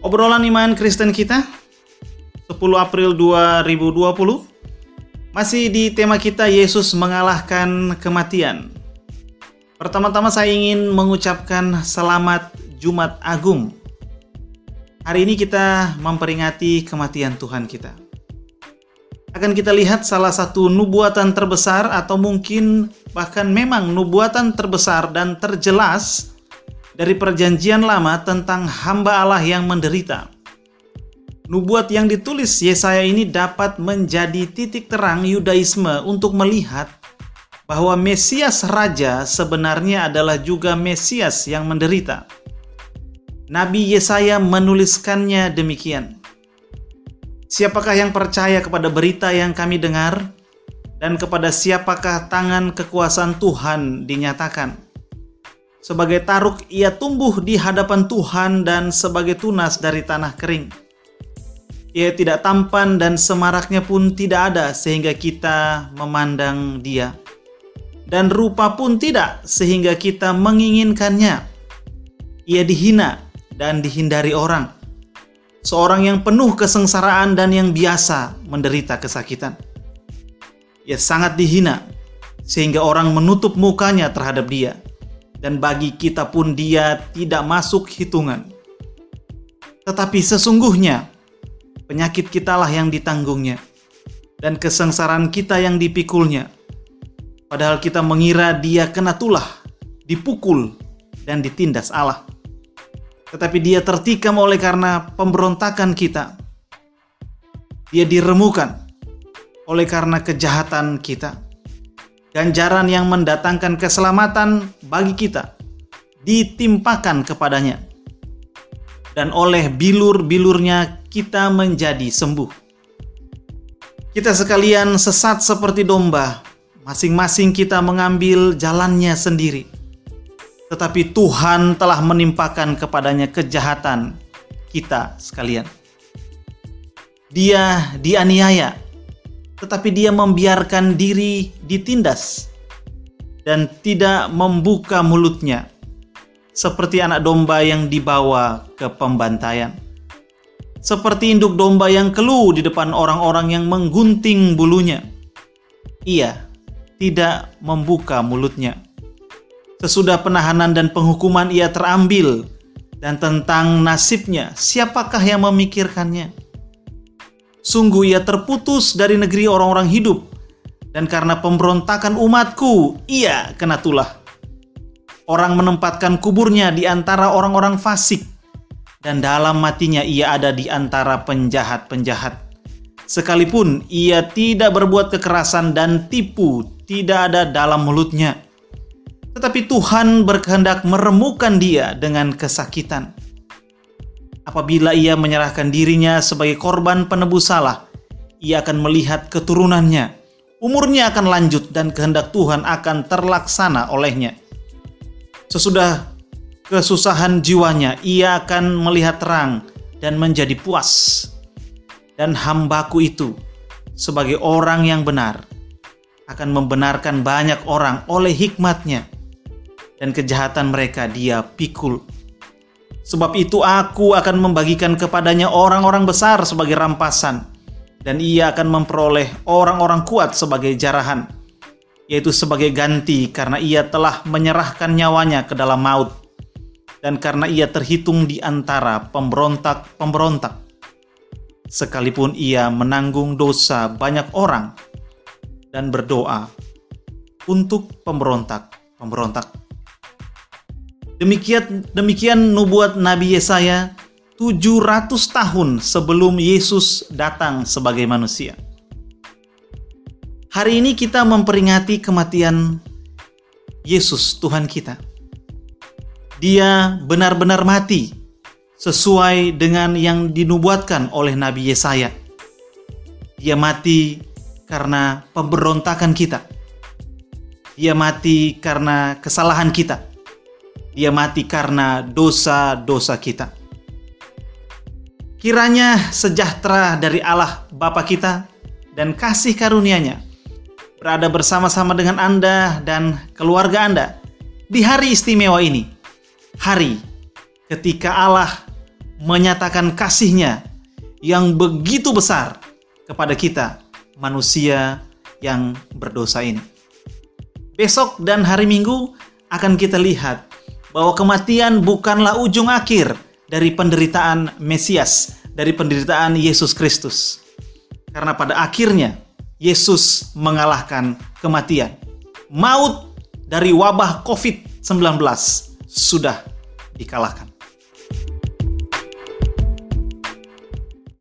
Obrolan iman Kristen kita 10 April 2020 masih di tema kita Yesus mengalahkan kematian. Pertama-tama saya ingin mengucapkan selamat Jumat Agung. Hari ini kita memperingati kematian Tuhan kita. Akan kita lihat salah satu nubuatan terbesar atau mungkin bahkan memang nubuatan terbesar dan terjelas dari perjanjian lama tentang hamba Allah yang menderita. Nubuat yang ditulis Yesaya ini dapat menjadi titik terang Yudaisme untuk melihat bahwa Mesias Raja sebenarnya adalah juga Mesias yang menderita. Nabi Yesaya menuliskannya demikian. Siapakah yang percaya kepada berita yang kami dengar, dan kepada siapakah tangan kekuasaan Tuhan dinyatakan? Sebagai taruk ia tumbuh di hadapan Tuhan dan sebagai tunas dari tanah kering. Ia tidak tampan dan semaraknya pun tidak ada sehingga kita memandang dia. Dan rupa pun tidak sehingga kita menginginkannya. Ia dihina dan dihindari orang. Seorang yang penuh kesengsaraan dan yang biasa menderita kesakitan. Ia sangat dihina sehingga orang menutup mukanya terhadap dia dan bagi kita pun dia tidak masuk hitungan. Tetapi sesungguhnya penyakit kitalah yang ditanggungnya dan kesengsaraan kita yang dipikulnya. Padahal kita mengira dia kena tulah, dipukul, dan ditindas Allah. Tetapi dia tertikam oleh karena pemberontakan kita. Dia diremukan oleh karena kejahatan kita ganjaran yang mendatangkan keselamatan bagi kita ditimpakan kepadanya. Dan oleh bilur-bilurnya kita menjadi sembuh. Kita sekalian sesat seperti domba, masing-masing kita mengambil jalannya sendiri. Tetapi Tuhan telah menimpakan kepadanya kejahatan kita sekalian. Dia dianiaya, tetapi dia membiarkan diri ditindas dan tidak membuka mulutnya, seperti anak domba yang dibawa ke pembantaian. Seperti induk domba yang keluh di depan orang-orang yang menggunting bulunya. Ia tidak membuka mulutnya. Sesudah penahanan dan penghukuman ia terambil, dan tentang nasibnya, siapakah yang memikirkannya? Sungguh ia terputus dari negeri orang-orang hidup, dan karena pemberontakan umatku, ia kena tulah. Orang menempatkan kuburnya di antara orang-orang fasik, dan dalam matinya ia ada di antara penjahat-penjahat. Sekalipun ia tidak berbuat kekerasan dan tipu, tidak ada dalam mulutnya. Tetapi Tuhan berkehendak meremukan dia dengan kesakitan Apabila ia menyerahkan dirinya sebagai korban penebus salah, ia akan melihat keturunannya. Umurnya akan lanjut dan kehendak Tuhan akan terlaksana olehnya. Sesudah kesusahan jiwanya, ia akan melihat terang dan menjadi puas. Dan hambaku itu, sebagai orang yang benar, akan membenarkan banyak orang oleh hikmatnya, dan kejahatan mereka dia pikul Sebab itu aku akan membagikan kepadanya orang-orang besar sebagai rampasan, dan ia akan memperoleh orang-orang kuat sebagai jarahan, yaitu sebagai ganti karena ia telah menyerahkan nyawanya ke dalam maut, dan karena ia terhitung di antara pemberontak-pemberontak. Sekalipun ia menanggung dosa banyak orang dan berdoa untuk pemberontak-pemberontak. Demikian demikian nubuat Nabi Yesaya 700 tahun sebelum Yesus datang sebagai manusia. Hari ini kita memperingati kematian Yesus Tuhan kita. Dia benar-benar mati sesuai dengan yang dinubuatkan oleh Nabi Yesaya. Dia mati karena pemberontakan kita. Dia mati karena kesalahan kita dia mati karena dosa-dosa kita. Kiranya sejahtera dari Allah Bapa kita dan kasih karunia-Nya berada bersama-sama dengan Anda dan keluarga Anda di hari istimewa ini. Hari ketika Allah menyatakan kasihnya yang begitu besar kepada kita, manusia yang berdosa ini. Besok dan hari Minggu akan kita lihat bahwa kematian bukanlah ujung akhir dari penderitaan Mesias, dari penderitaan Yesus Kristus. Karena pada akhirnya Yesus mengalahkan kematian. Maut dari wabah COVID-19 sudah dikalahkan.